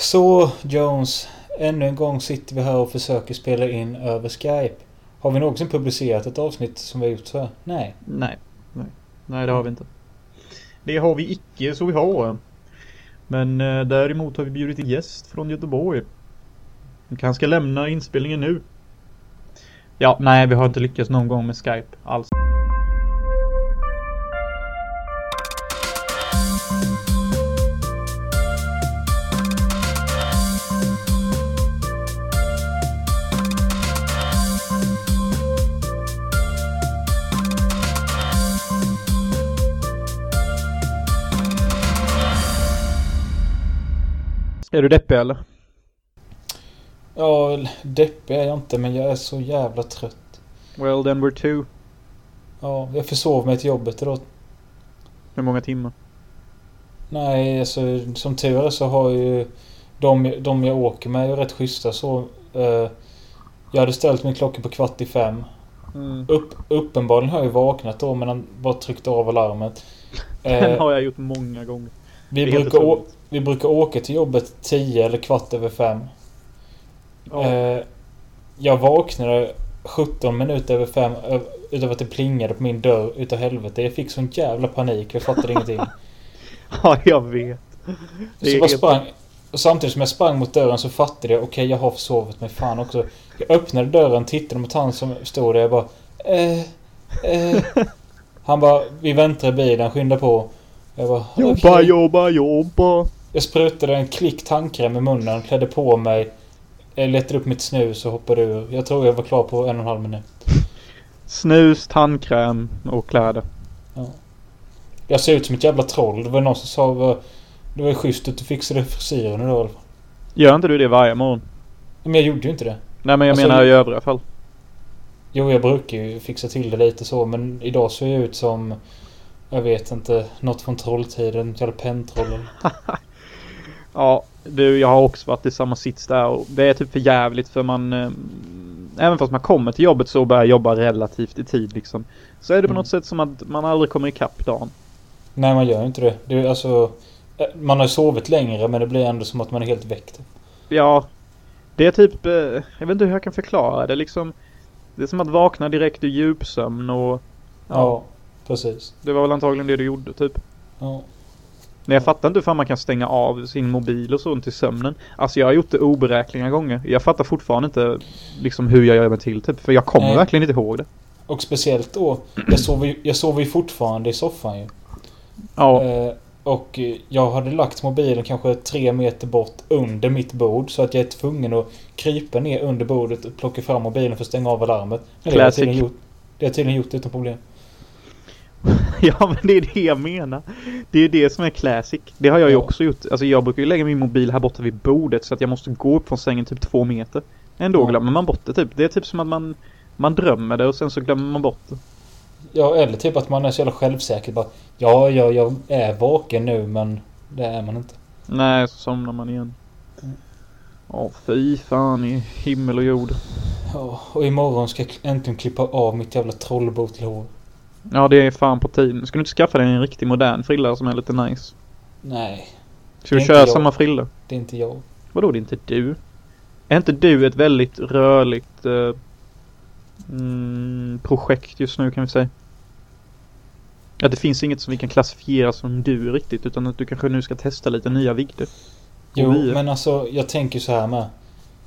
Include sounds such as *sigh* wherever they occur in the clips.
Så Jones. Ännu en gång sitter vi här och försöker spela in över Skype. Har vi någonsin publicerat ett avsnitt som vi har gjort så här? Nej. Nej. Nej, Nej det har vi inte. Det har vi icke så vi har. Men eh, däremot har vi bjudit en gäst från Göteborg. Han kanske ska lämna inspelningen nu. Ja, nej vi har inte lyckats någon gång med Skype alls. Är du deppig eller? Ja, deppig är jag inte men jag är så jävla trött. Well then we're two. Ja, jag försov mig till jobbet idag. Hur många timmar? Nej, alltså som tur är så har ju de, de jag åker med är rätt schyssta så. Eh, jag hade ställt min klocka på kvart i fem. Mm. Upp, uppenbarligen har jag ju vaknat då men han bara tryckte av alarmet. *laughs* Den Eh, har jag gjort många gånger. vi, brukar. Vi brukar åka till jobbet 10 eller kvart över fem. Ja. Eh, jag vaknade 17 minuter över fem utav att det plingade på min dörr utav helvete. Jag fick sån jävla panik. Jag fattade ingenting. *laughs* ja, jag vet. Det så jag sprang, och samtidigt som jag sprang mot dörren så fattade jag okej jag har försovit mig fan också. Jag öppnade dörren, tittade mot han som stod där. Jag bara eh, eh. *laughs* Han bara vi väntar i bilen, skynda på. Jag bara Jobba, jobba, jobba. Jag sprutade en klick tandkräm i munnen, klädde på mig. eh, Letade upp mitt snus och hoppade ur. Jag tror jag var klar på en och en halv minut. Snus, tandkräm och kläder. Jag ser ut som ett jävla troll. Det var någon som sa "Vad- det var schysst att du fixade frisyren idag i alla fall. Gör inte du det varje morgon? Men jag gjorde ju inte det. Nej men jag Alltså- menar i övriga fall. Jo, jag brukar ju fixa till det lite så men idag ser jag ut som... Jag vet inte. Något från Trolltiden. Jävla pentroll eller- *laughs* Ja, du jag har också varit i samma sits där och det är typ för jävligt för man eh, Även fast man kommer till jobbet så börjar jobba relativt i tid liksom Så är det på Mm. något sätt som att man aldrig kommer ikapp dagen Nej, man gör inte det. det är, alltså... eh, Man har sovit längre men det blir ändå som att man är helt väckt. Ja Det är typ, eh, jag vet inte hur jag kan förklara det liksom Det är som att vakna direkt ur djupsömn och Ja, Ja, precis. det var väl antagligen det du gjorde typ Ja. Men jag fattar inte hur fan man kan stänga av sin mobil och sånt i sömnen. Alltså jag har gjort det oberäkneliga gånger. Jag fattar fortfarande inte liksom hur jag gör mig till typ. För jag kommer Nej. verkligen inte ihåg det. Och speciellt då. Jag sover ju, jag sover ju fortfarande i soffan ju. Ja, Eh, och jag hade lagt mobilen kanske tre meter bort under mitt bord. Så att jag är tvungen att krypa ner under bordet och plocka fram mobilen för att stänga av alarmet. Men det har jag Classic. tydligen gjort, det har jag tydligen gjort utan problem. *laughs* ja men det är det jag menar. Det är det som är classic. Det har jag ju Ja. också gjort. Alltså jag brukar ju lägga min mobil här borta vid bordet så att jag måste gå upp från sängen typ två meter. Ändå Ja. glömmer man bort det typ. Det är typ som att man, man drömmer det och sen så glömmer man bort det. Ja, eller typ att man är så jävla självsäker. Bara, ja, ja, jag är vaken nu men det är man inte. Nej, så somnar man igen. Mm. Ja, fy fan i himmel och jord. Ja, och imorgon ska jag äntligen klippa av mitt jävla trollbo till hår. Ja, det är fan på tiden. Ska du inte skaffa dig en riktig modern frilla som är lite nice? Nej, Ska du köra samma frilla? det är inte jag. Vadå det är inte du? Är inte du ett väldigt rörligt eh, mm, projekt just nu kan vi säga? Ja, det finns inget som vi kan klassifiera som du riktigt utan att du kanske nu ska testa lite nya vikter. Jo, vi men alltså jag tänker så här med.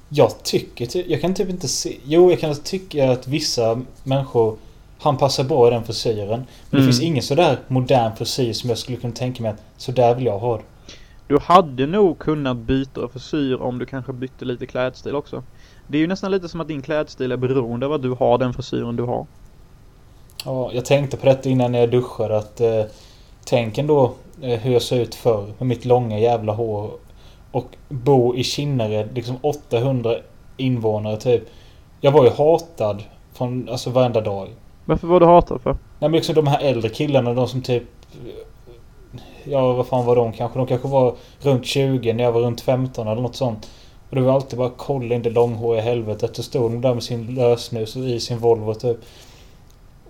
Jag tycker ty- Jag kan typ inte se... Jo, jag kan tycka att vissa människor... Han passar bra i den frisyren. Men det Mm. finns ingen sådär modern frisyr som jag skulle kunna tänka mig att så där vill jag ha det. Du hade nog kunnat byta frisyr om du kanske bytte lite klädstil också. Det är ju nästan lite som att din klädstil är beroende av att du har den frisyren du har. Ja, jag tänkte på detta innan jag duschade att... Eh, tänk ändå eh, hur jag såg ut förr med mitt långa jävla hår. Och bo i Kinnared, liksom 800 invånare typ. Jag var ju hatad från alltså varenda dag. Varför var du hatad för? Nej men liksom de här äldre killarna, de som typ... Ja, vad fan var de kanske? De kanske var runt 20 när jag var runt 15 eller något sånt. Och det var alltid bara kolla in det långhåriga helvetet. Så stod de där med sin lösnus i sin Volvo typ.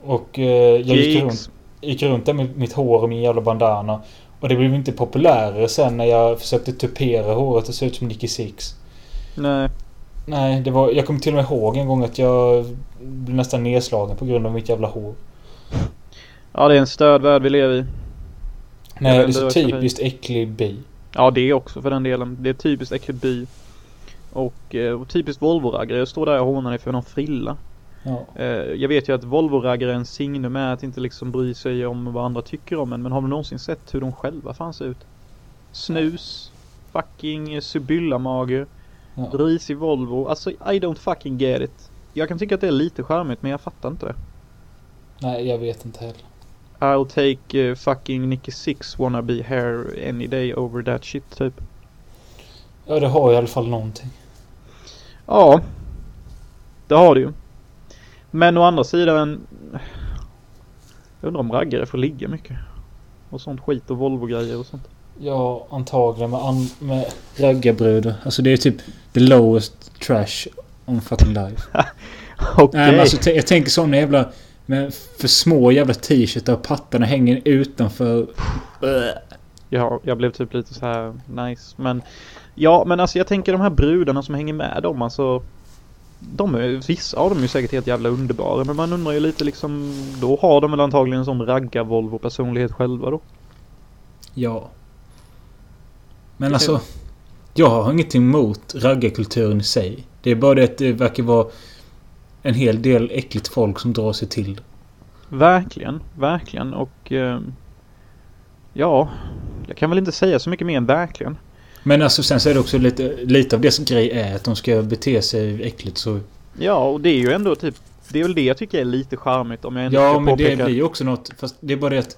Och eh, jag gick runt, gick runt där med mitt hår och min jävla bandana. Och det blev inte populärare sen när jag försökte tupera håret och se ut som Nicky Six. Nej. Nej, det var... Jag kommer till och med ihåg en gång att jag blev nästan nedslagen på grund av mitt jävla hår. Ja, det är en störd värld vi lever i. Nej, det är så typiskt äcklig bi. Ja, det också för den delen. Det är typiskt äckligt by. Och, eh, och typiskt Volvo-raggare. Jag står där och hånar dig för någon frilla. Ja. Eh, jag vet ju att Volvo-raggare signum är att inte liksom bry sig om vad andra tycker om en. Men har du någonsin sett hur de själva fan ser ut? Snus. Fucking Sibylla-mage. Ja. Risig Volvo. Alltså I don't fucking get it. Jag kan tycka att det är lite charmigt men jag fattar inte det. Nej, jag vet inte heller. I'll take uh, fucking Nicky Six wannabe hair any day over that shit typ. Ja, det har i alla fall någonting. Ja. Det har du ju. Men å andra sidan. Jag undrar om raggare får ligga mycket. Och sånt skit och Volvo-grejer och sånt. Ja, antagligen med, an- med raggarbrudar. Alltså det är typ the lowest trash on fucking life. *laughs* Okej. Nej men alltså jag tänker såna jävla... Med för små jävla t-shirtar och pattarna hänger utanför. Ja, jag blev typ lite så här nice. Men ja, men alltså jag tänker de här brudarna som hänger med dem alltså. De är, vissa av dem är ju säkert helt jävla underbara. Men man undrar ju lite liksom. Då har de väl antagligen en sån raggar-Volvo personlighet själva då. Ja. Men alltså. Jag har ingenting emot raggarkulturen i sig. Det är bara det att det verkar vara en hel del äckligt folk som drar sig till. Verkligen, verkligen och eh, ja, jag kan väl inte säga så mycket mer än verkligen. Men alltså sen så är det också lite, lite av som grej är att de ska bete sig äckligt så... Ja, och det är ju ändå typ, det är väl det jag tycker är lite charmigt om jag ändå Ja men det blir ju också något. Fast det är bara det att...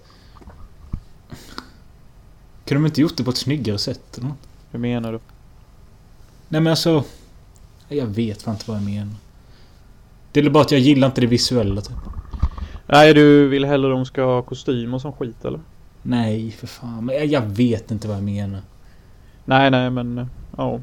Kunde de inte gjort det på ett snyggare sätt eller något? Hur menar du? Nej men alltså... Jag vet fan inte vad jag menar. Det är bara att jag gillar inte det visuella typ. Nej, du vill hellre de ska ha kostym och sån skit eller? Nej för fan. Men jag- vet inte vad jag menar. Nej, nej, men eh, ja.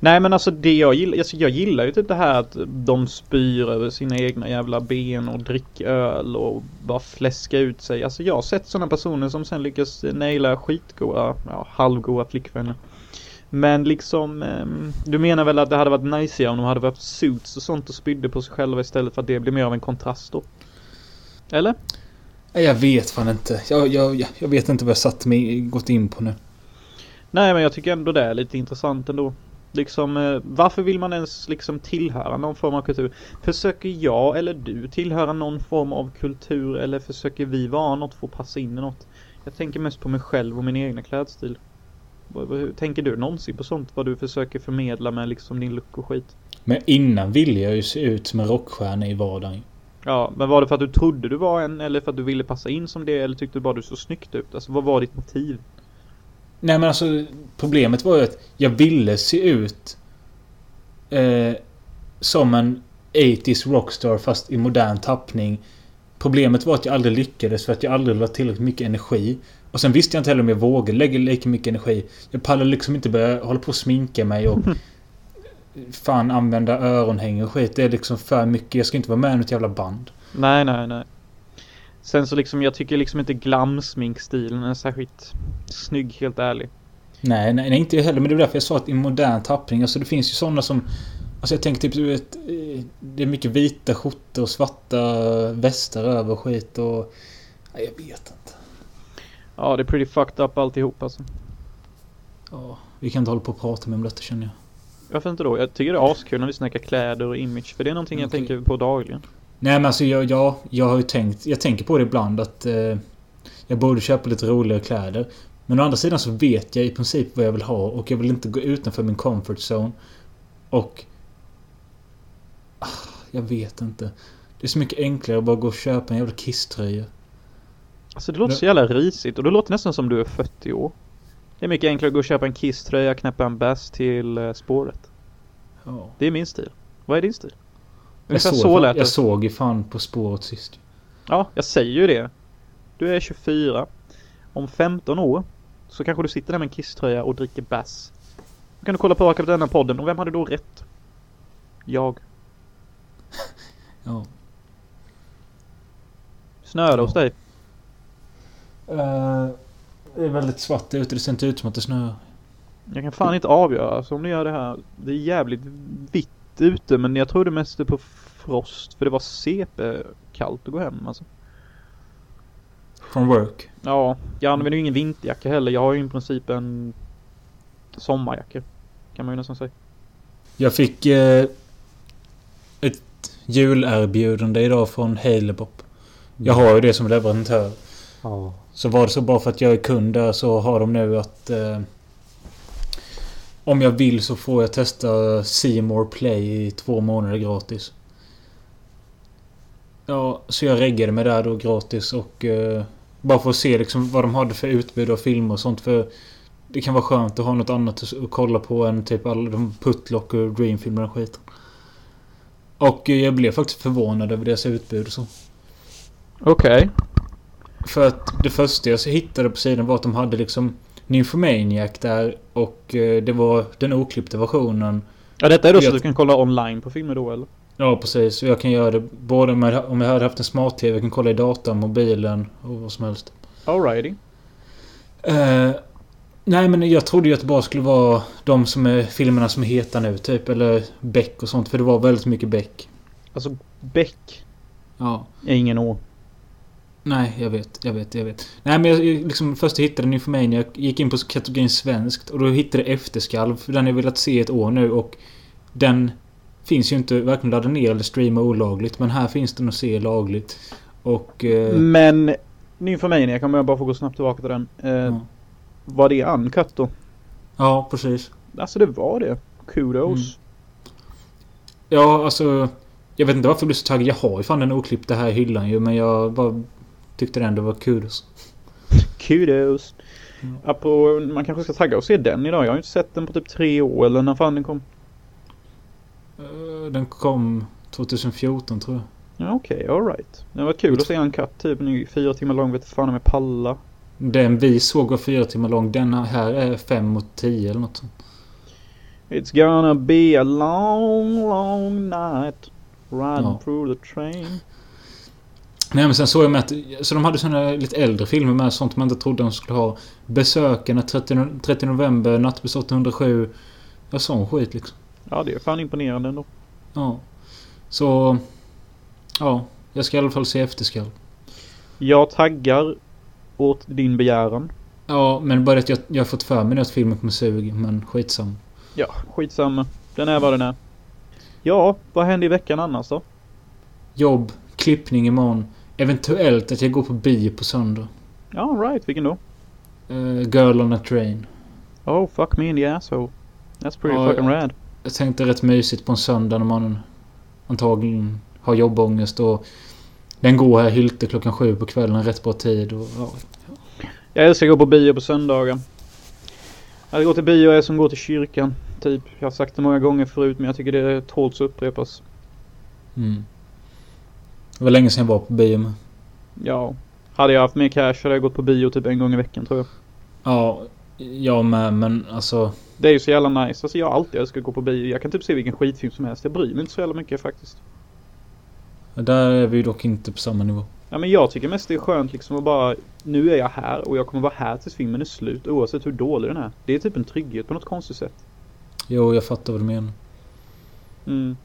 Nej, men alltså det jag gillar, alltså, jag gillar ju typ det här att de spyr över sina egna jävla ben och dricker öl och bara fläska ut sig. Alltså jag har sett sådana personer som sen lyckas naila skitgoa, ja halvgoa flickvänner. Men liksom, ehm, du menar väl att det hade varit nice om de hade varit suits och sånt och spydde på sig själva istället för att det blir mer av en kontrast då? Eller? Jag vet fan inte. Jag, jag, jag- jag vet inte vad jag satt mig gått in på nu. Nej men jag tycker ändå det är lite intressant ändå. Liksom eh, varför vill man ens liksom tillhöra någon form av kultur? Försöker jag eller du tillhöra någon form av kultur eller försöker vi vara något för att passa in i något? Jag tänker mest på mig själv och min egna klädstil. Hur- Tänker du någonsin på sånt? Vad du försöker förmedla med liksom din look och skit? Men innan ville jag ju se ut som en rockstjärna i vardagen. Ja, men var det för att du trodde du var en eller för att du ville passa in som det eller tyckte du bara du såg snyggt ut? Alltså vad var ditt motiv? Nej men alltså problemet var ju att jag ville se ut eh, som en 80s rockstar fast i modern tappning. Problemet var att jag aldrig lyckades för att jag aldrig la tillräckligt mycket energi. Och sen visste jag inte heller om jag vågade lägga lika mycket energi. Jag pallade liksom inte börja hålla på och sminka mig och *laughs* fan använda öronhängen och skit. Det är liksom för mycket. Jag ska inte vara med i något jävla band. Nej, nej, nej. Sen så liksom, jag tycker liksom inte glamsminkstilen är särskilt snygg, helt ärlig. Nej, nej, nej, inte jag heller. Men det är därför jag sa att i modern tappning. Alltså det finns ju sådana som... Alltså jag tänker typ du vet... Det är mycket vita skjortor och svarta västar över skit och... Nej, jag vet inte. Ja, det är pretty fucked up alltihop alltså. Ja, vi kan inte hålla på och prata mer om detta känner jag. Varför inte då? Jag tycker det är askul när vi snackar kläder och image, för det är någonting jag Okej. tänker på dagligen. Nej men alltså jag, jag, jag har ju tänkt... Jag tänker på det ibland att... Eh, jag borde köpa lite roligare kläder. Men å andra sidan så vet jag i princip vad jag vill ha och jag vill inte gå utanför min comfort zone. Och... Ah, Jag vet inte. Det är så mycket enklare att bara gå och köpa en jävla kisströja. Alltså det låter så jävla risigt och det låter nästan som du är 40 år. Det är mycket enklare att gå och köpa en Kiss-tröja, knäppa en bass till eh, spåret. Ja. Det är min stil. Vad är din stil? Jag såg, så lät jag såg ju fan På spåret sist. Ja, jag säger ju det. Du är 24. Om 15 år så kanske du sitter där med en kisströja och dricker bass. Då kan du kolla på på denna podden och vem hade då rätt? Jag. Ja. Snöar det hos dig? Uh, Det är väldigt svart ute. Det ser inte ut som att det snöar. Jag kan fan inte avgöra alltså, om det gör det här. Det är jävligt vitt ute men jag tror det mest är på frost. För det var CP-kallt att gå hem alltså. Från work. Ja, jag använder ju ingen vinterjacka heller. Jag har ju i princip en sommarjacka. Kan man ju nästan säga. Jag fick eh, julerbjudande idag från Halebop. Jag har ju det som leverantör. Ja. Så var det så bara för att jag är kund där så har de nu att... Eh, om jag vill så får jag testa Seymour Play i två månader gratis. Ja, så jag reggade mig där då gratis och... Eh, bara för att se liksom vad de hade för utbud av filmer och sånt. För det kan vara skönt att ha något annat att kolla på än typ alla de Putlock och Dreamfilmer och skiten. Och jag blev faktiskt förvånad över deras utbud och så. Okej. För att det första jag hittade på sidan var att de hade liksom Nymphomaniac där och eh, det var den oklippta versionen. Ja detta är då så Jag- att du kan kolla online på filmer då eller? Ja precis, så jag kan göra det både med, om jag hade haft en smart-tv, jag kan kolla i datorn, mobilen och vad som helst. Alrighty. Eh, nej men jag trodde ju att det bara skulle vara de som är filmerna som är heta nu typ. Eller Beck och sånt för det var väldigt mycket Beck. Alltså Beck Ja. är ingen å. Nej, jag vet, jag vet, jag vet. Nej men jag liksom först hittade Nymphomania, jag gick in på kategorin svenskt och då hittade jag Efterskalv. För den har jag velat se ett år nu och den finns ju inte varken ladda ner eller streama olagligt. Men här finns den att se lagligt. Och... Eh, Men Nymphomania kan jag bara få gå snabbt tillbaka till den. Eh, ja. Var det uncut då? ja, precis. Alltså det var det. Kudos. Ja, alltså... Jag vet inte varför jag blev så taggad. Jag har ju fan den oklippta här i hyllan ju men jag bara tyckte det ändå var kudos. *laughs* Kudos. Mm. Apropå, man kanske ska tagga och se den idag. Jag har inte sett den på typ tre år eller när fan den kom. Eh, Den kom 2014 tror jag. Ja okej, alright. Det var kul att se en katt typ nu fyra timmar lång. Vet fan om jag pallar. Den vi såg var fyra timmar lång. Den här är fem mot tio eller något sånt. It's gonna be a long, long night. Riding Ja. through the train. Nej men sen såg jag med att... Så de hade såna lite äldre filmer med sånt man inte trodde de skulle ha. Besökarna 30, no- 30 november, Nattbuss 807. Ja sån skit liksom. Ja det är fan imponerande ändå. Ja. Så... Ja. Jag ska i alla fall se Efterskall. Jag taggar åt din begäran. Ja men bara att jag, jag har fått för mig att filmen kommer suga. Men skitsam. Ja, skitsamma. Den är vad den är. Ja, vad händer i veckan annars då? Jobb. Klippning imorgon. Eventuellt att jag går på bio på söndag. Ja, right. Vilken då? Uh, Girl on a train. Oh, fuck me in the asshole. That's pretty Ja, fucking rad. Jag tänkte rätt mysigt på en söndag när man antagligen har jobbångest och den går här Hylte klockan sju på kvällen, rätt bra tid och ja. Jag älskar att gå på bio på söndagar. Att gå till bio är som att gå till kyrkan. Typ. Jag har sagt det många gånger förut men jag tycker det tåls att upprepas. Mm. Det var länge sedan jag var på bio med. Ja. Hade jag haft mer cash hade jag gått på bio typ en gång i veckan tror jag. Ja, jag med men alltså. Det är ju så jävla nice. Alltså jag har alltid älskat att gå på bio. Jag kan typ se vilken skitfilm som helst. Jag bryr mig inte så jävla mycket faktiskt. Där är vi dock inte på samma nivå. Ja men jag tycker mest det är skönt liksom att bara Nu är jag här och jag kommer vara här tills filmen är slut oavsett hur dålig den är. Det är typ en trygghet på något konstigt sätt. Jo, jag fattar vad du menar. Mm.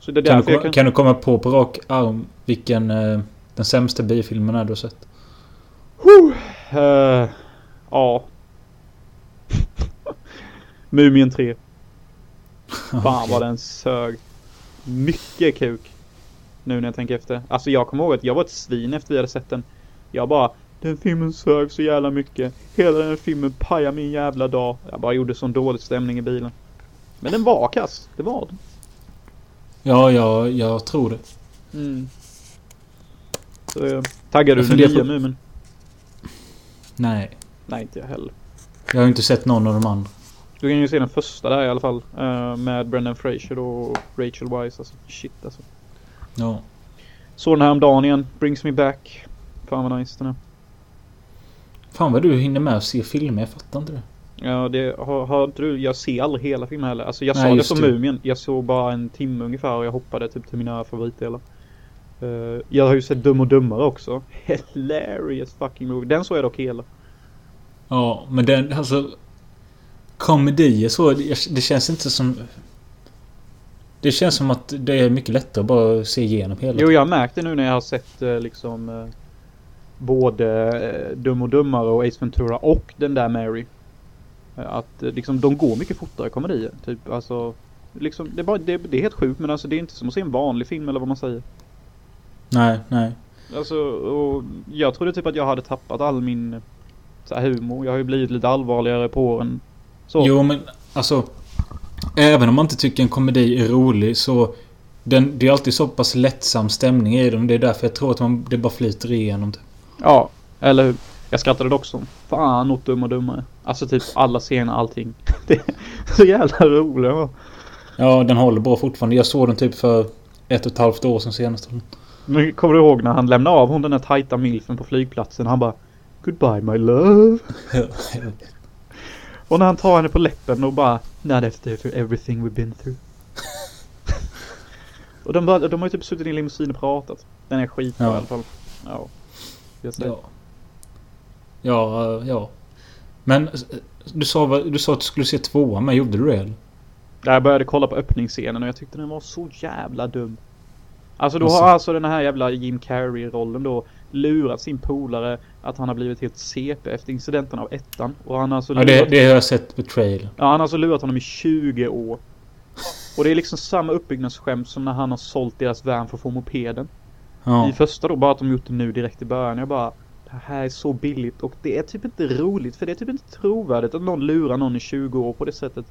Så det är Kan du, jag kan... kan du komma på på rak arm vilken eh, den sämsta biofilmen är du har sett? Eh, ja. *laughs* Mumien 3. *laughs* Fan vad den sög. Mycket kuk. Nu när jag tänker efter. Alltså jag kommer ihåg att jag var ett svin efter vi hade sett den. Jag bara Den filmen sög så jävla mycket. Hela den filmen pajade min jävla dag. Jag bara gjorde sån dålig stämning i bilen. Men den var kass. Det var den. Ja, ja, jag tror det. Mm. Så eh, taggar du den nya på- Mumin? Nej. Nej inte jag heller. Jag har inte sett någon av de andra. Du kan ju se den första där i alla fall. eh, med Brendan Fraser och Rachel Weisz. Alltså shit alltså. Ja. Såg den här om dagen igen. Brings me back. Fan vad nice den är. Fan vad du hinner med att se filmer, jag fattar inte det. Ja det har, har inte du, jag ser aldrig hela filmen heller. Alltså jag Nej, sa det som det. Mumien. Jag såg bara en timme ungefär och jag hoppade typ till mina favoritdelar. Eh, jag har ju sett Dum och Dummare också. Hilarious fucking movie. Den såg jag dock hela. Ja, men den alltså... Komedier så, det känns inte som... Det känns som att det är mycket lättare att bara se igenom hela. Jo, jag har märkt det nu när jag har sett eh, liksom eh, både eh, Dum och Dummare och Ace Ventura och den där Mary. Att liksom de går mycket fortare komedier. Typ alltså. Liksom, det, är bara, det, det är helt sjukt men alltså det är inte som att se en vanlig film eller vad man säger. Nej, nej. Alltså och jag trodde typ att jag hade tappat all min så här, humor. Jag har ju blivit lite allvarligare på åren. Så. Jo, men alltså... Även om man inte tycker en komedi är rolig så... Den, det är alltid så pass lättsam stämning i dem. Det är därför jag tror att man, det bara flyter igenom. Typ. Ja, eller hur? Jag skrattade dock som fan åt Dum och Dummare. Alltså typ alla scener, allting. *laughs* Det är så jävla roligt. Ja, den håller bra fortfarande. Jag såg den typ för ett och ett halvt år sedan senast. Men kommer du ihåg när han lämnade av hon den där tajta milfen på flygplatsen? Han bara Goodbye my love. *laughs* Och när han tar henne på läppen och bara Not after everything we've been through. *laughs* och de, bara, de har ju typ suttit i en limousin och pratat. Den är skitbra Ja. i alla fall. Ja. Ja. Ja, ja. Men eh, du sa, du sa att du skulle se tvåan men gjorde du det? Jag började kolla på öppningsscenen och jag tyckte den var så jävla dum. Alltså då Alltså. har alltså den här jävla Jim Carrey-rollen då lurat sin polare att han har blivit helt CP efter incidenten av ettan. Och han har alltså Ja, det, lurat, det har jag sett på trail. ja, han har alltså lurat honom i 20 år. Och det är liksom samma uppbyggnadsskämt som när han har sålt deras van för att få mopeden. Ja. I första då, bara att de gjort det nu direkt i början. Jag bara Det här är så billigt och det är typ inte roligt för det är typ inte trovärdigt att någon lurar någon i 20 år på det sättet.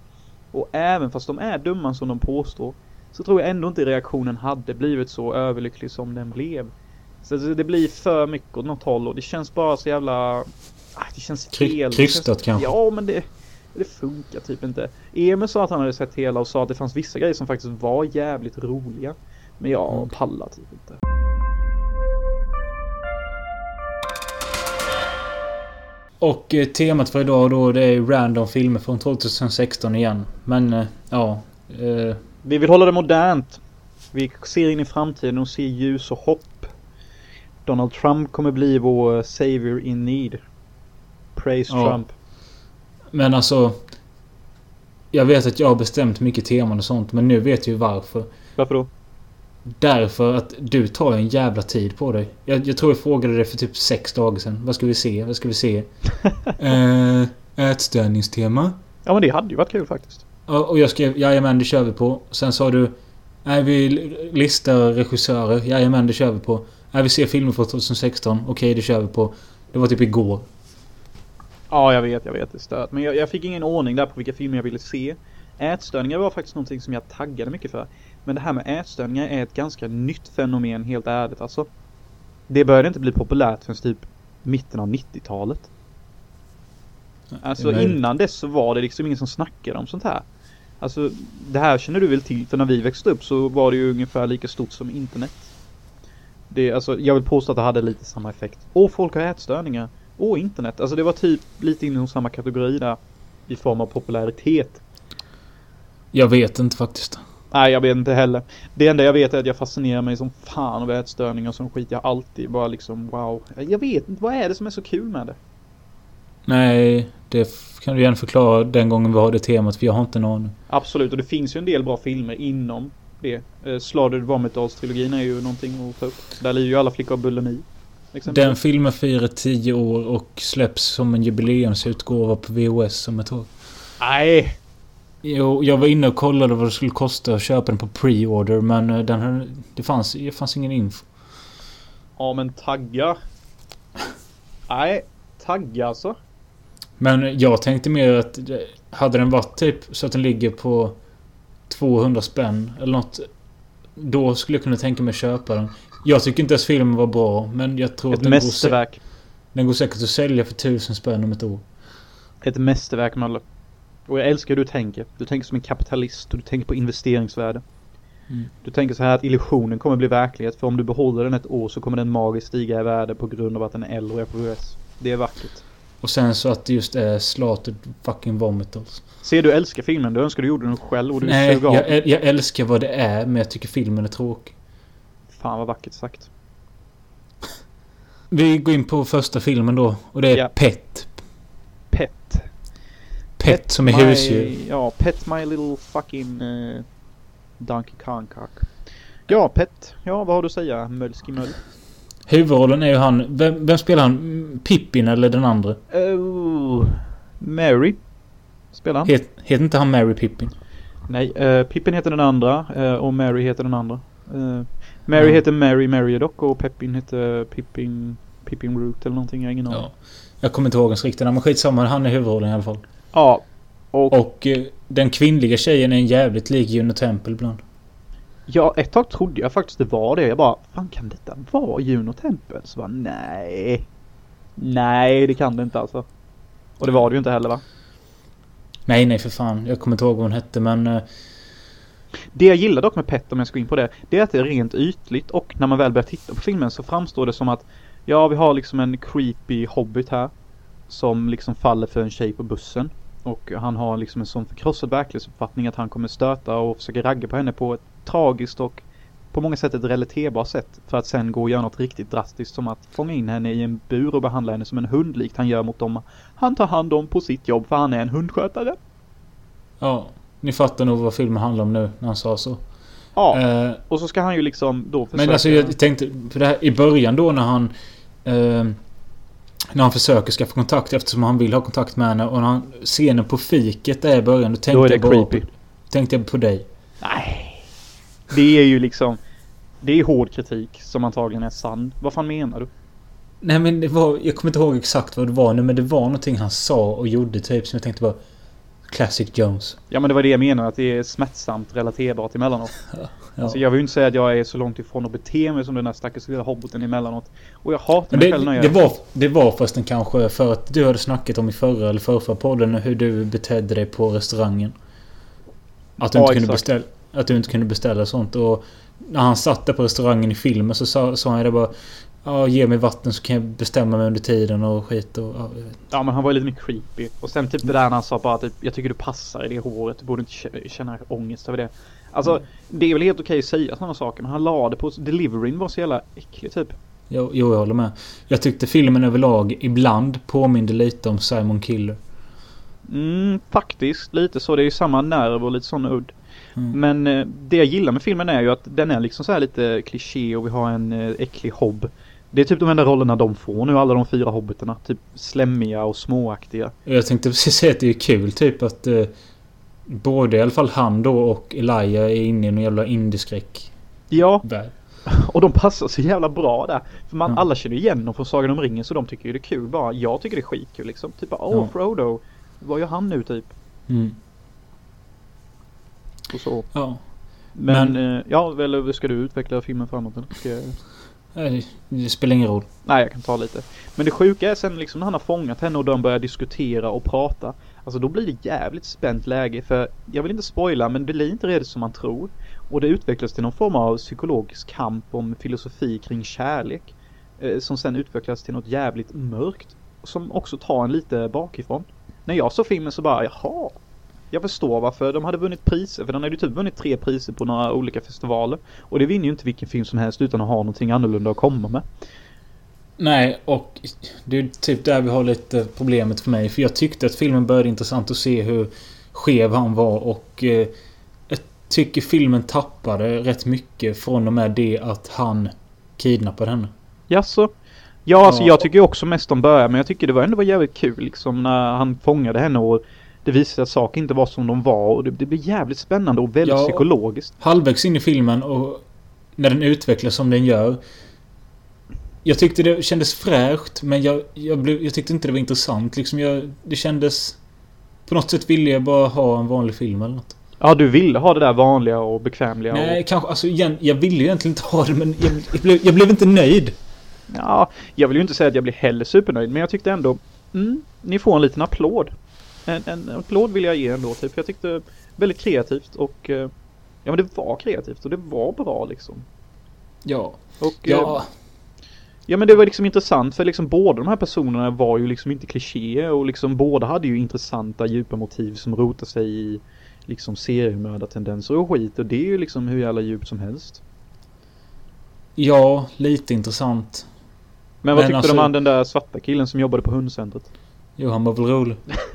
Och även fast de är dumma som de påstår så tror jag ändå inte reaktionen hade blivit så överlycklig som den blev. Så det blir för mycket åt något håll och det känns bara så jävla... Ah, det känns Kry- fel. Krystat kanske. Ja men det... Det funkar typ inte. Emil sa att han hade sett hela och sa att det fanns vissa grejer som faktiskt var jävligt roliga. Men jag Mm. pallar typ inte. Och eh, temat för idag då det är random filmer från 2016 igen. Men eh, ja. Eh, Vi vill hålla det modernt. Vi ser in i framtiden och ser ljus och hopp. Donald Trump kommer bli vår savior in need. Praise Ja. Trump. men alltså. Jag vet att jag har bestämt mycket teman och sånt men nu vet jag ju varför. Varför då? Därför att du tar en jävla tid på dig. Jag, jag tror jag frågade dig för typ sex dagar sedan. Vad ska vi se? Vad ska vi se? *laughs* eh, ätstörningstema. Ja men det hade ju varit kul faktiskt. Och och jag skrev jajamän det kör vi på. Sen sa du Nej vi listar regissörer. Jajamän det kör vi på. Nej vi ser filmer från 2016. Okej det kör vi på. Det var typ igår. Ja jag vet, jag vet det är stört. Men jag, jag fick ingen ordning där på vilka filmer jag ville se. Ätstörningar var faktiskt någonting som jag taggade mycket för. Men det här med ätstörningar är ett ganska nytt fenomen helt ärligt alltså. Det började inte bli populärt förrän typ mitten av 90-talet. Alltså Det innan dess så var det liksom ingen som snackade om sånt här. Alltså det här känner du väl till för när vi växte upp så var det ju ungefär lika stort som internet. Det, alltså, jag vill påstå att det hade lite samma effekt. Och folk har ätstörningar. Och internet. Alltså det var typ lite inom samma kategori där. I form av popularitet. Jag vet inte faktiskt. Nej jag vet inte heller. Det enda jag vet är att jag fascinerar mig som fan av ätstörningar som skit. Jag alltid bara liksom wow. Jag vet inte, vad är det som är så kul med det? Nej, det kan du gärna förklara den gången vi har det temat för jag har inte aning. Absolut, och det finns ju en del bra filmer inom det. Eh, Slaughtered Vomit-Dolls-trilogin är ju någonting att ta upp. Där lider ju alla flickor av bulimi. Den filmen firar 10 år och släpps som en jubileumsutgåva på VHS om ett år. Nej! Jo, jag var inne och kollade vad det skulle kosta att köpa den på pre-order men eh, den här, det, fanns, det fanns ingen info. Ja men tagga. Nej, tagga alltså. Men jag tänkte mer att eh, hade den varit typ så att den ligger på 200 spänn eller något. Då skulle jag kunna tänka mig köpa den. Jag tycker inte ens filmen var bra men jag tror Ett att den går, mästerverk. den går säkert att sälja för 1000 spänn om ett år. Ett mästerverk Mölle. Och jag älskar hur du tänker. Du tänker som en kapitalist och du tänker på investeringsvärde. Mm. Du tänker så här att illusionen kommer bli verklighet för om du behåller den ett år så kommer den magiskt stiga i värde på grund av att den är äldre och är på. Det är vackert. Och sen så att det just är slatet fucking vomitals. Ser du älskar filmen, du önskar du gjorde den själv och du Nej, jag, jag älskar vad det är men jag tycker filmen är tråkig. Fan vad vackert sagt. Vi går in på första filmen då och det är Ja. Pet. Pet som är my, husdjur. Ja, Pet My Little Fucking uh, Donkey Kong Cock. Ja, Pet. Ja, vad har du att säga? Mölski Möll. Huvudrollen är ju han... Vem, vem spelar han? Pippin eller den andra? Oh, Mary. Spelar han? Het, heter inte han Mary Pippin? Nej, uh, Pippin heter den andra uh, och Mary heter den andra. Uh, Mary Ja. heter Mary Meriadoc och Peppin heter Pippin... Pippin Root eller någonting, jag har ingen aning. Ja. Jag kommer inte ihåg hans riktiga namn, men skitsamma. Han är huvudrollen i alla fall. Ja. Och, Och den kvinnliga tjejen är en jävligt lik Juno Temple ibland. ja, ett tag trodde jag faktiskt det var det. Jag bara, fan kan detta vara Juno Temple? Så bara, nej. Nej, det kan det inte alltså. Och det var det ju inte heller va? Nej, nej för fan. Jag kommer inte ihåg vad hon hette men... Eh, det jag gillar dock med Pet om jag ska gå in på det, det är att det är rent ytligt och när man väl börjar titta på filmen så framstår det som att ja, vi har liksom en creepy hobbit här som liksom faller för en tjej på bussen och han har liksom en sån förkrossad verklighetsuppfattning att han kommer stöta och försöka ragga på henne på ett tragiskt och på många sätt ett relaterbart sätt för att sen gå och göra något riktigt drastiskt som att fånga in henne i en bur och behandla henne som en hund likt han gör mot dem han tar hand om på sitt jobb för han är en hundskötare. Ja. Ni fattar nog vad filmen handlar om nu när han sa så. Ja, Eh, och så ska han ju liksom då försöka... men alltså jag tänkte... För det här, I början då när han... Eh, när han försöker skaffa kontakt eftersom han vill ha kontakt med henne och när han... Scenen på fiket där i början. Då tänkte Då är det jag bara creepy. Tänkte jag på dig. Nej. Det är ju liksom... Det är hård kritik som antagligen är sann. Vad fan menar du? Nej men det var... Jag kommer inte ihåg exakt vad det var nu men det var någonting han sa och gjorde typ som jag tänkte var... Classic Jones. Ja men det var det jag menade, att det är smärtsamt relaterbart emellanåt. *laughs* Ja. Alltså jag vill ju inte säga att jag är så långt ifrån att bete mig som den där stackars lilla hobbiten emellanåt. Och jag hatar mig det, själv när jag det, var, det var förresten kanske för att du hade snackat om i förra eller förra podden hur du betedde dig på restaurangen. Att du, Ja, inte, kunde beställa, att du inte kunde beställa sånt. Och när han satt där på restaurangen i filmen så sa, sa han det bara Ja, ge mig vatten så kan jag bestämma mig under tiden och skit och... Ja. Ja men han var ju lite mer creepy. Och sen typ det där när han sa bara typ Jag tycker du passar i det håret. Du borde inte kä- känna ångest över det. Alltså det är väl helt okej att säga sådana saker. Men han la det på... Deliveryn var så jävla äcklig typ. Jo, jo, jag håller med. Jag tyckte filmen överlag ibland påminde lite om Simon Killer. Mm, faktiskt lite så. Det är ju samma nerv och lite sån udd. Mm. Men eh, det jag gillar med filmen är ju att den är liksom så här lite kliché och vi har en eh, äcklig hobb. Det är typ de enda rollerna de får nu, alla de fyra hobbitarna. Typ slemmiga och småaktiga. Jag tänkte precis säga att det är kul typ att eh, både i alla fall han då och Elijah är inne i någon jävla indieskräck Ja, värld. *laughs* och de passar så jävla bra där. För man, Ja. alla känner igen dem från Sagan om ringen så de tycker ju det är kul bara. Jag tycker det är skitkul liksom. Typ åh Ja. Frodo. Vad gör han nu typ? Mm. Och så. Ja. Men, Men- eh, ja, eller ska du utveckla filmen framåt? eller? Ska jag... Nej, Det, det spelar ingen roll. Nej, jag kan ta lite. Men det sjuka är sen liksom när han har fångat henne och de börjar diskutera och prata. Alltså då blir det jävligt spänt läge för jag vill inte spoila men det blir inte redigt som man tror. Och det utvecklas till någon form av psykologisk kamp om filosofi kring kärlek. Eh, som sen utvecklas till något jävligt mörkt. Som också tar en lite bakifrån. När jag såg filmen så bara, jaha. Jag förstår varför de hade vunnit priser, för den hade ju typ vunnit tre priser på några olika festivaler. Och det vinner ju inte vilken film som helst utan att ha någonting annorlunda att komma med. Nej, och det är typ där vi har lite problemet för mig. För jag tyckte att filmen började intressant att se hur skev han var och... Eh, jag tycker filmen tappade rätt mycket från och med det att han kidnappade henne. Jaså? Ja, alltså Ja. jag tycker också mest om början, men jag tycker det var ändå var jävligt kul liksom när han fångade henne och det visade sig att saker inte var som de var och det, det blev jävligt spännande och väldigt Ja. psykologiskt. Halvvägs in i filmen och när den utvecklas som den gör. Jag tyckte det kändes fräscht men jag, jag, blev, jag tyckte inte det var intressant. Liksom jag, det kändes... På något sätt ville jag bara ha en vanlig film eller något. Ja, du ville ha det där vanliga och bekvämliga Nej, och... kanske... Alltså igen, jag ville ju egentligen inte ha det men jag, jag, blev, jag blev inte nöjd. Ja, jag vill ju inte säga att jag blir heller supernöjd, men jag tyckte ändå... Mm, ni får en liten applåd. En, en applåd vill jag ge ändå, typ. Jag tyckte väldigt kreativt och... eh, Ja, men det var kreativt och det var bra liksom. Ja. Och... eh, Ja. Ja men det var liksom intressant för liksom båda de här personerna var ju liksom inte klichéer och liksom båda hade ju intressanta djupa motiv som rotar sig i liksom seriemördartendenser och skit och det är ju liksom hur jävla djupt som helst. Ja, lite intressant. Men vad Men tyckte du alltså- om han den där svarta killen som jobbade på hundcentret? Jo, han var väl rolig. *laughs*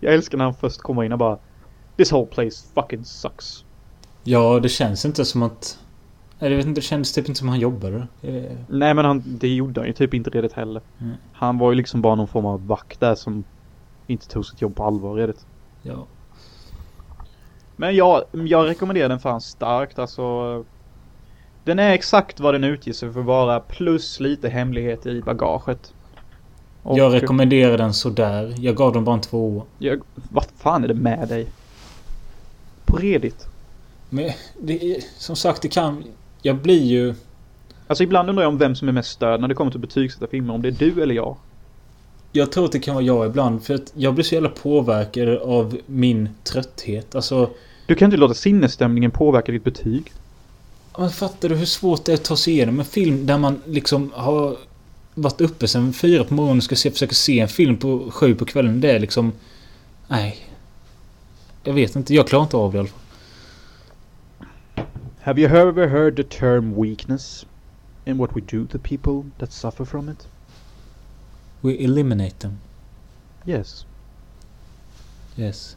Jag älskar när han först kommer in och bara This whole place fucking sucks. Ja, det känns inte som att... Jag vet inte, det kändes typ inte som att han jobbade. Eh, Nej men han, det gjorde han ju typ inte redigt heller. Mm. Han var ju liksom bara någon form av vakt där som inte tog sitt jobb på allvar redigt. Ja. Men jag, jag rekommenderar den fan starkt alltså. Den är exakt vad den utger sig för att vara plus lite hemligheter i bagaget. Och- Jag rekommenderar den sådär. Jag gav dem bara en tvåa. Jag, vad fan är det med dig? På redigt. Men det är, som sagt, det kan... Jag blir ju... Alltså ibland undrar jag om vem som är mest störd när det kommer till att betygsätta filmer. Om det är du eller jag. Jag tror att det kan vara jag ibland. För att jag blir så jävla påverkad av min trötthet. Alltså... Du kan inte låta sinnesstämningen påverka ditt betyg. Men fattar du hur svårt det är att ta sig igenom en film där man liksom har varit uppe sen fyra på morgonen och ska se, försöka se en film på sju på kvällen. Det är liksom... Nej. Jag vet inte. Jag klarar inte av det i alla fall. Have you ever heard the term weakness? And what we do to people that suffer from it? We eliminate them. Yes. Yes.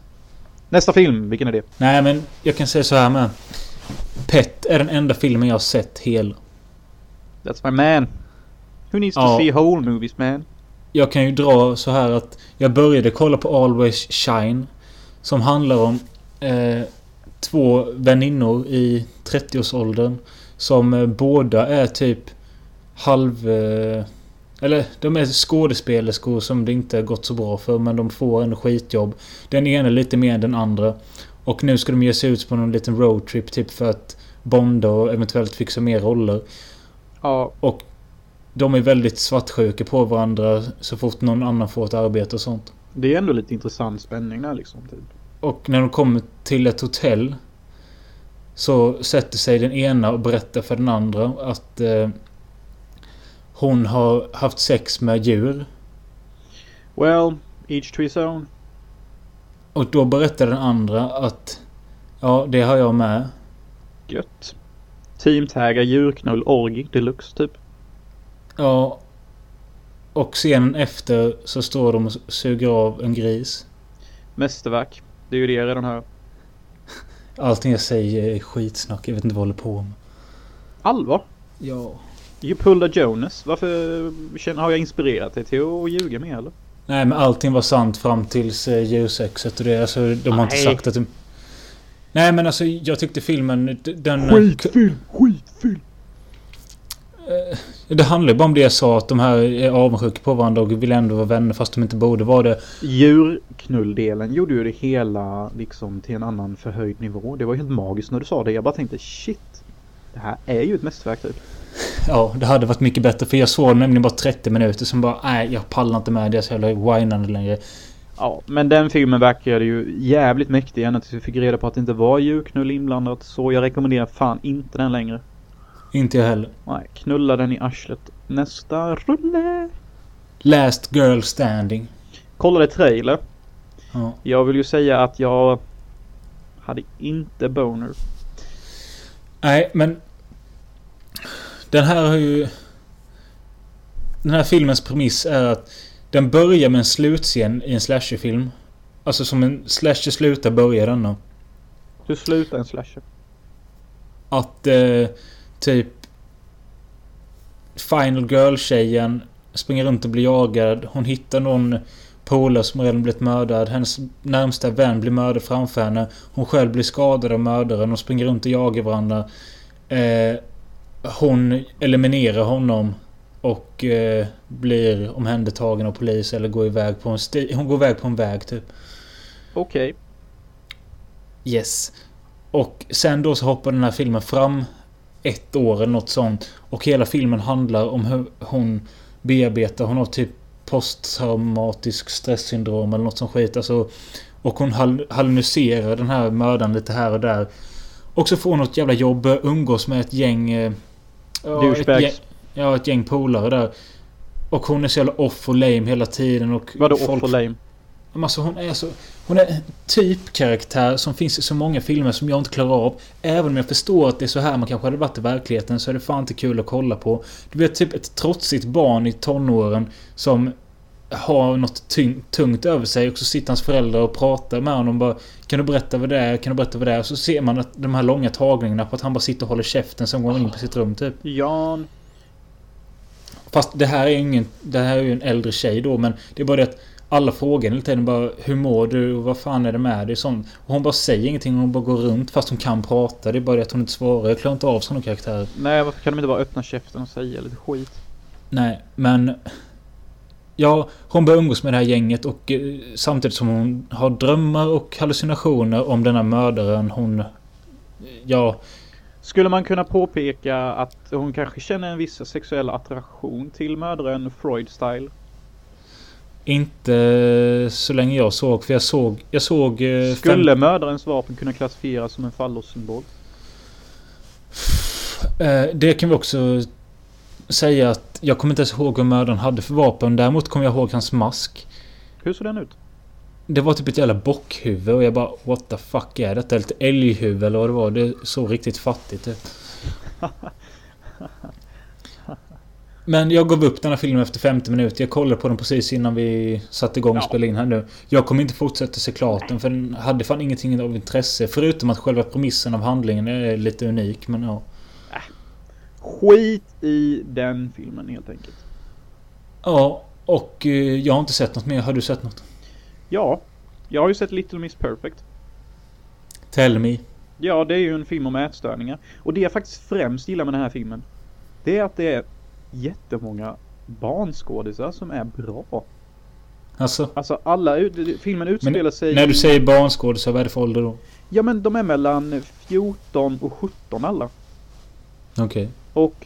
Nästa film, vilken är det? Nej men jag kan säga så här med. Pet är den enda filmen jag har sett hel. That's my man. Who needs to Ja. see whole movies man? Jag kan ju dra så här att jag började kolla på Always Shine. Som handlar om eh, två väninnor i 30-årsåldern. Som eh, båda är typ halv... Eh, eller de är skådespelerskor som det inte gått så bra för men de får en skitjobb. Den ena lite mer än den andra. Och nu ska de ge sig ut på någon liten roadtrip typ för att bonda och eventuellt fixa mer roller. Ja, De är väldigt svartsjuka på varandra så fort någon annan får ett arbete och sånt. det är ändå lite intressant spänning där liksom. Typ. Och när de kommer till ett hotell så sätter sig den ena och berättar för den andra att eh, hon har haft sex med djur. Well, each to his own. Och då berättar den andra att ja, det har jag med. Gött. Teamtaggar, djurknull, orgi, deluxe typ. Ja. Och scenen efter så står de och suger av en gris. Mästerverk. Det är ju det jag redan hör. Allting jag säger är skitsnack. Jag vet inte vad jag håller på med. Allvar? Ja. You pulled a Jonas. Varför känner, har jag inspirerat dig till att ljuga med eller? Nej men allting var sant fram tills eh, djursexet och det. Alltså de har inte Nej. sagt att de... Nej men alltså jag tyckte filmen... Den... Skitfilm! Skitfilm! Eh, Det handlar ju bara om det jag sa att de här är avundsjuka på varandra och vill ändå vara vänner fast de inte borde vara det. Djurknulldelen gjorde ju det hela liksom till en annan förhöjd nivå. Det var helt magiskt när du sa det. Jag bara tänkte shit. Det här är ju ett mästerverk typ. *laughs* Ja, det hade varit mycket bättre för jag såg nämligen bara 30 minuter som bara nej jag pallar inte med så jävla whinande längre. Ja, men den filmen verkade ju jävligt mäktig ända tills vi fick reda på att det inte var djurknull inblandat. Så jag rekommenderar fan inte den längre. Inte jag heller. Nej, knulla den i arslet. Nästa rulle. Last Girl Standing. Kollade trailer. Ja. Jag vill ju säga att jag hade inte boner. Nej men... Den här har ju... Den här filmens premiss är att den börjar med en slutscen i en slasherfilm. Alltså som en slasher slutar börjar denna. Hur slutar en slasher? Att eh, typ... Final Girl-tjejen springer runt och blir jagad. Hon hittar någon polare som redan blivit mördad. Hennes närmsta vän blir mördad framför henne. Hon själv blir skadad av mördaren. De springer runt och jagar varandra. Eh, hon eliminerar honom. Och eh, blir omhändertagen av polis eller går iväg på en sti- Hon går iväg på en väg typ. Okej. Yes. Och sen då så hoppar den här filmen fram ett år eller något sånt. Och hela filmen handlar om hur hon bearbetar. Hon har typ posttraumatisk stresssyndrom eller något som skit. Alltså, och hon hal- hallucinerar den här mördaren lite här och där. Och så får hon något jävla jobb. Umgås med ett gäng... eh, Ja, ett Douchebags. ja, ett gäng polare där. Och hon är så jävla off och lame hela tiden. Och Vadå folk- off och lame? men Alltså hon är så... Hon är en typkaraktär som finns i så många filmer som jag inte klarar av. Även om jag förstår att det är så här man kanske hade varit i verkligheten så är det fan inte kul att kolla på. Du vet typ ett trotsigt barn i tonåren som har något tungt över sig och så sitter hans föräldrar och pratar med honom bara Kan du berätta vad det är? Kan du berätta vad det är? Och så ser man att de här långa tagningarna på att han bara sitter och håller käften sen går han in på sitt rum typ. Jan. Fast det här är ingen... Det här är ju en äldre tjej då men det är bara det att alla frågar hela tiden bara Hur mår du? Vad fan är det med dig? Sånt. Och hon bara säger ingenting. Hon bara går runt fast hon kan prata. Det är bara det att hon inte svarar. Jag klarar inte av sådana karaktärer. Nej, varför kan de inte bara öppna käften och säga lite skit? Nej, men... Ja, hon börjar umgås med det här gänget och eh, samtidigt som hon har drömmar och hallucinationer om den här mördaren hon... Ja, Skulle man kunna påpeka att hon kanske känner en viss sexuell attraktion till mördaren Freud-style? Inte så länge jag såg. För jag såg... Jag såg... eh, Skulle mördarens vapen kunna klassifieras som en fallossymbol? Eh, det kan vi också säga att jag kommer inte ens ihåg vad mördaren hade för vapen. Däremot kommer jag ihåg hans mask. Hur såg den ut? Det var typ ett jävla bockhuvud och jag bara What the fuck är detta? Lite älghuvud eller vad det var. Det såg riktigt fattigt ut. *laughs* Men jag gav upp den här filmen efter 50 minuter. Jag kollade på den precis innan vi satte igång och Ja. spelade in här nu. Jag kommer inte fortsätta se klart den för den hade fan ingenting av intresse. Förutom att själva premissen av handlingen är lite unik. Men ja. Skit i den filmen helt enkelt. Ja, och eh, jag har inte sett något mer. Har du sett något? Ja, jag har ju sett Little Miss Perfect. Tell me. Ja, det är ju en film om ätstörningar. Och det jag faktiskt främst gillar med den här filmen. Det är att det är jättemånga barnskådisar som är bra. Alltså, Alltså alla, ut- filmen utspelar sig... när du säger barnskådisar, vad är det för ålder då? Ja men de är mellan 14 och 17 alla. Okej. Och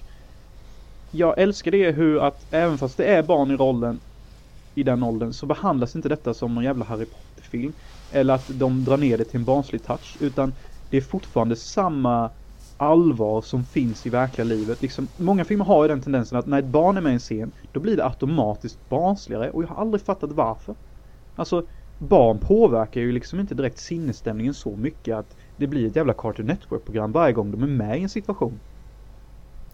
jag älskar det hur att även fast det är barn i rollen i den åldern så behandlas inte detta som någon jävla Harry Potter-film. Eller att de drar ner det till en barnslig touch. Utan det är fortfarande samma allvar som finns i verkliga livet. Liksom, många filmer har ju den tendensen att när ett barn är med i en scen då blir det automatiskt barnsligare och jag har aldrig fattat varför. Alltså barn påverkar ju liksom inte direkt sinnesstämningen så mycket att det blir ett jävla Cartoon Network-program varje gång de är med i en situation.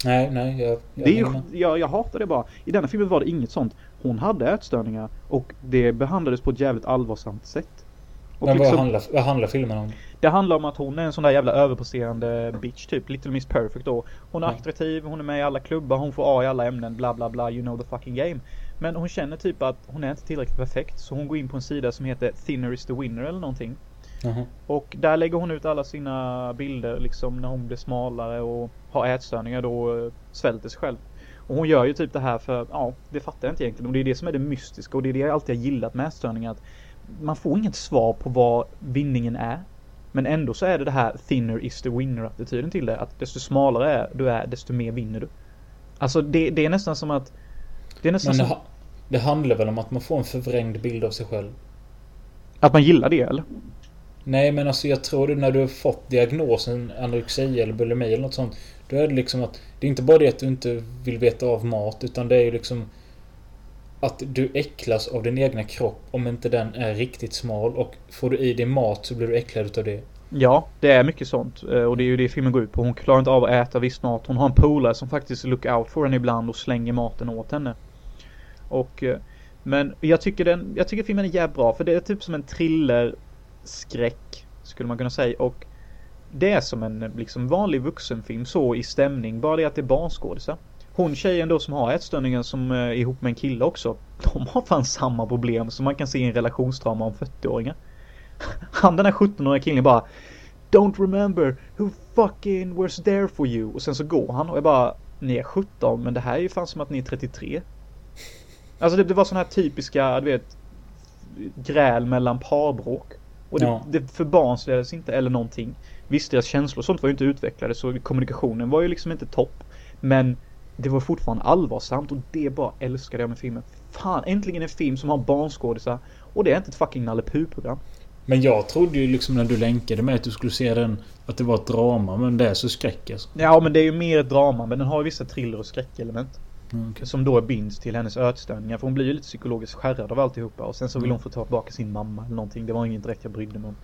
Nej, nej. Jag, jag Det är ju, jag, jag hatar det bara. I denna filmen var det inget sånt. Hon hade ätstörningar och det behandlades på ett jävligt allvarsamt sätt. Men vad, liksom, handlar, vad handlar filmen om? det handlar om att hon är en sån där jävla överpresterande bitch typ. Little Miss Perfect då. Hon är Ja. attraktiv, hon är med i alla klubbar, hon får A i alla ämnen, bla bla bla, you know the fucking game. Men hon känner typ att hon är inte tillräckligt perfekt så hon går in på en sida som heter Thinner is the winner eller någonting. Jaha. Och där lägger hon ut alla sina bilder liksom när hon blir smalare och har ätstörningar då eh, svälter sig själv. Och hon gör ju typ det här för, ja, det fattar jag inte egentligen. Och det är det som är det mystiska och det är det jag alltid har gillat med ätstörningar. Att man får inget svar på vad vinningen är. Men ändå så är det det här thinner is the winner attityden till det. Att desto smalare är du är, desto mer vinner du. Alltså det, det är nästan som att... Det är nästan Men det, som det handlar väl om att man får en förvrängd bild av sig själv? att man gillar det eller? Nej men alltså jag tror det när du har fått diagnosen anorexia eller bulimi eller något sånt. Då är det liksom att det är inte bara det att du inte vill veta av mat utan det är ju liksom att du äcklas av din egna kropp om inte den är riktigt smal och får du i dig mat så blir du äcklad utav det. Ja, det är mycket sånt. Eh, och det är ju det filmen går ut på. Hon klarar inte av att äta viss mat. Hon har en polare som faktiskt look out for henne ibland och slänger maten åt henne. Och... Eh, men jag tycker den, jag tycker filmen är jävligt bra för det är typ som en thriller skräck skulle man kunna säga och det är som en liksom vanlig vuxenfilm så i stämning bara det att det är barnskådisar. Hon tjejen då som har ätstörningar som eh, är ihop med en kille också. De har fan samma problem som man kan se i en relationstrauma om 40-åringar. *laughs* Han den här 17-åriga killen bara Don't remember who fucking was there for you. Och sen så går han och jag bara Ni är 17 men det här är ju fan som att ni är 33. Alltså det, det var sån här typiska, du vet Gräl mellan parbråk. Och det, Ja. det förbarnsligades inte eller någonting. Visst deras känslor och sånt var ju inte utvecklade så kommunikationen var ju liksom inte topp. Men det var fortfarande allvarsamt och det bara älskade jag med filmen. Fan, äntligen en film som har barnskådisar och det är inte ett fucking Nalle Puh-program. Men jag trodde ju liksom när du länkade mig att du skulle se den att det var ett drama men det är så skräck alltså. Ja men det är ju mer ett drama men den har ju vissa thriller och skräckelement. Mm, okej. Som då binds till hennes ätstörningar för hon blir ju lite psykologiskt skärrad av alltihopa och sen så vill Mm. hon få ta tillbaka sin mamma eller någonting. Det var inget direkt jag brydde mig om.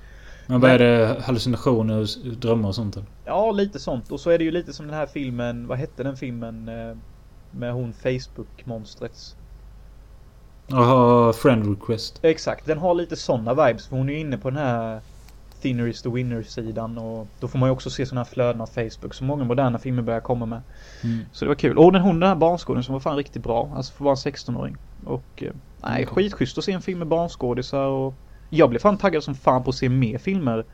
Men vad är det? Hallucinationer och drömmar och sånt eller? Ja lite sånt och så är det ju lite som den här filmen, vad hette den filmen eh, med hon Facebook-monstrets? Jaha, friend request. Exakt, den har lite sådana vibes för hon är ju inne på den här Thinner is the winner sidan och då får man ju också se sådana här flöden av Facebook som många moderna filmer börjar komma med. Mm. Så det var kul. Och den hon den här barnskådisen som var fan riktigt bra. Alltså för att vara en 16-åring. Och eh, nej, Mm. skitschysst att se en film med barnskådisar och jag blev fan taggad som fan på att se mer filmer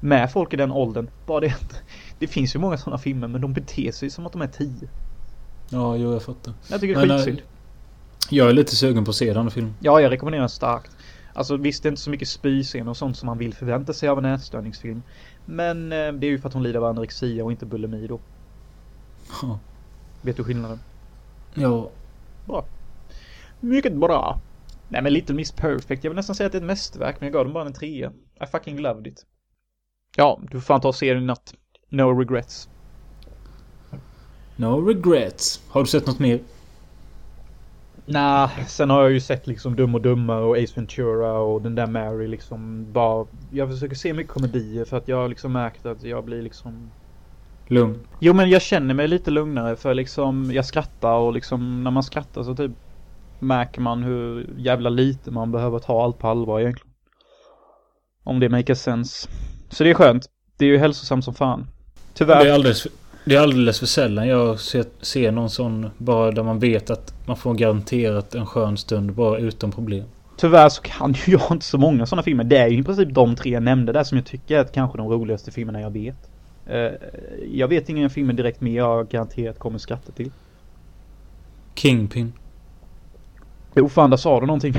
med folk i den åldern. Bara det det finns ju många sådana filmer men de beter sig som att de är 10. Ja, jo, jag fattar. Jag tycker det är eh, skitsynd. Jag är lite sugen på att se den filmen. Ja, jag rekommenderar den starkt. Alltså visst, det är inte så mycket spyscener och sånt som man vill förvänta sig av en ätstörningsfilm. Men eh, det är ju för att hon lider av anorexia och inte bulimi då. Ja. Vet du skillnaden? Ja. Mycket bra. Nej men Little Miss Perfect, jag vill nästan säga att det är ett mästerverk men jag gav den bara en trea. I fucking loved it. Ja, du får fan ta och se den i natt. No regrets. No regrets. Har du sett något mer? Nah, sen har jag ju sett liksom Dum och Dummare och Ace Ventura och den där Mary liksom bara Jag försöker se mycket komedier för att jag har liksom märkt att jag blir liksom Lugn. Jo men jag känner mig lite lugnare för liksom jag skrattar och liksom när man skrattar så typ Märker man hur jävla lite man behöver ta allt på allvar egentligen. Om det makes sense. Så det är skönt. Det är ju hälsosamt som fan. Tyvärr. Det är alldeles för, det är alldeles för sällan jag ser, ser någon sån bara där man vet att man får garanterat en skön stund bara utan problem. Tyvärr så kan *laughs* ju jag inte så många sådana filmer. Det är ju i princip de tre jag nämnde där som jag tycker är kanske de roligaste filmerna jag vet. Eh, jag vet inga filmer direkt men jag garanterat kommer skratta till. Kingpin. Jo fan, där sa du någonting.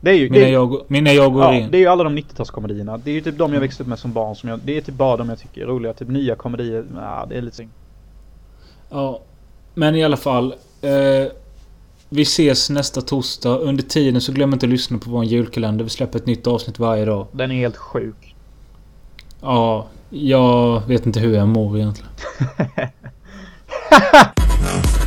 Det är ju... Mina det, jag, mina jag går ja, in. det är ju alla de 90-talskomedierna. Det är ju typ de jag växte upp med som barn som jag... Det är typ bara de jag tycker är roliga. Typ nya komedier. Ja, det är lite synd. Ja. Men i alla fall. Eh, vi ses nästa torsdag. Under tiden så glöm inte att lyssna på vår julkalender. Vi släpper ett nytt avsnitt varje dag. Den är helt sjuk. Ja, jag vet inte hur jag mår egentligen. *laughs*